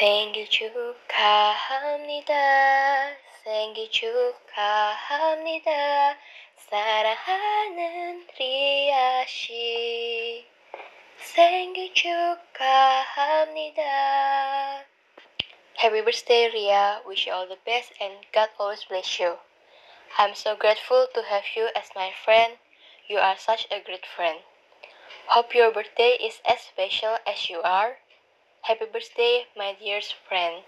생일 축하합니다. 생일 축하합니다. 사랑하는 리아 씨. 생일 축하합니다. Happy birthday, Ria. Wish you all the best and God always bless you. I'm so grateful to have you as my friend. You are such a great friend. Hope your birthday is as special as you are. Happy birthday, my dearest friend.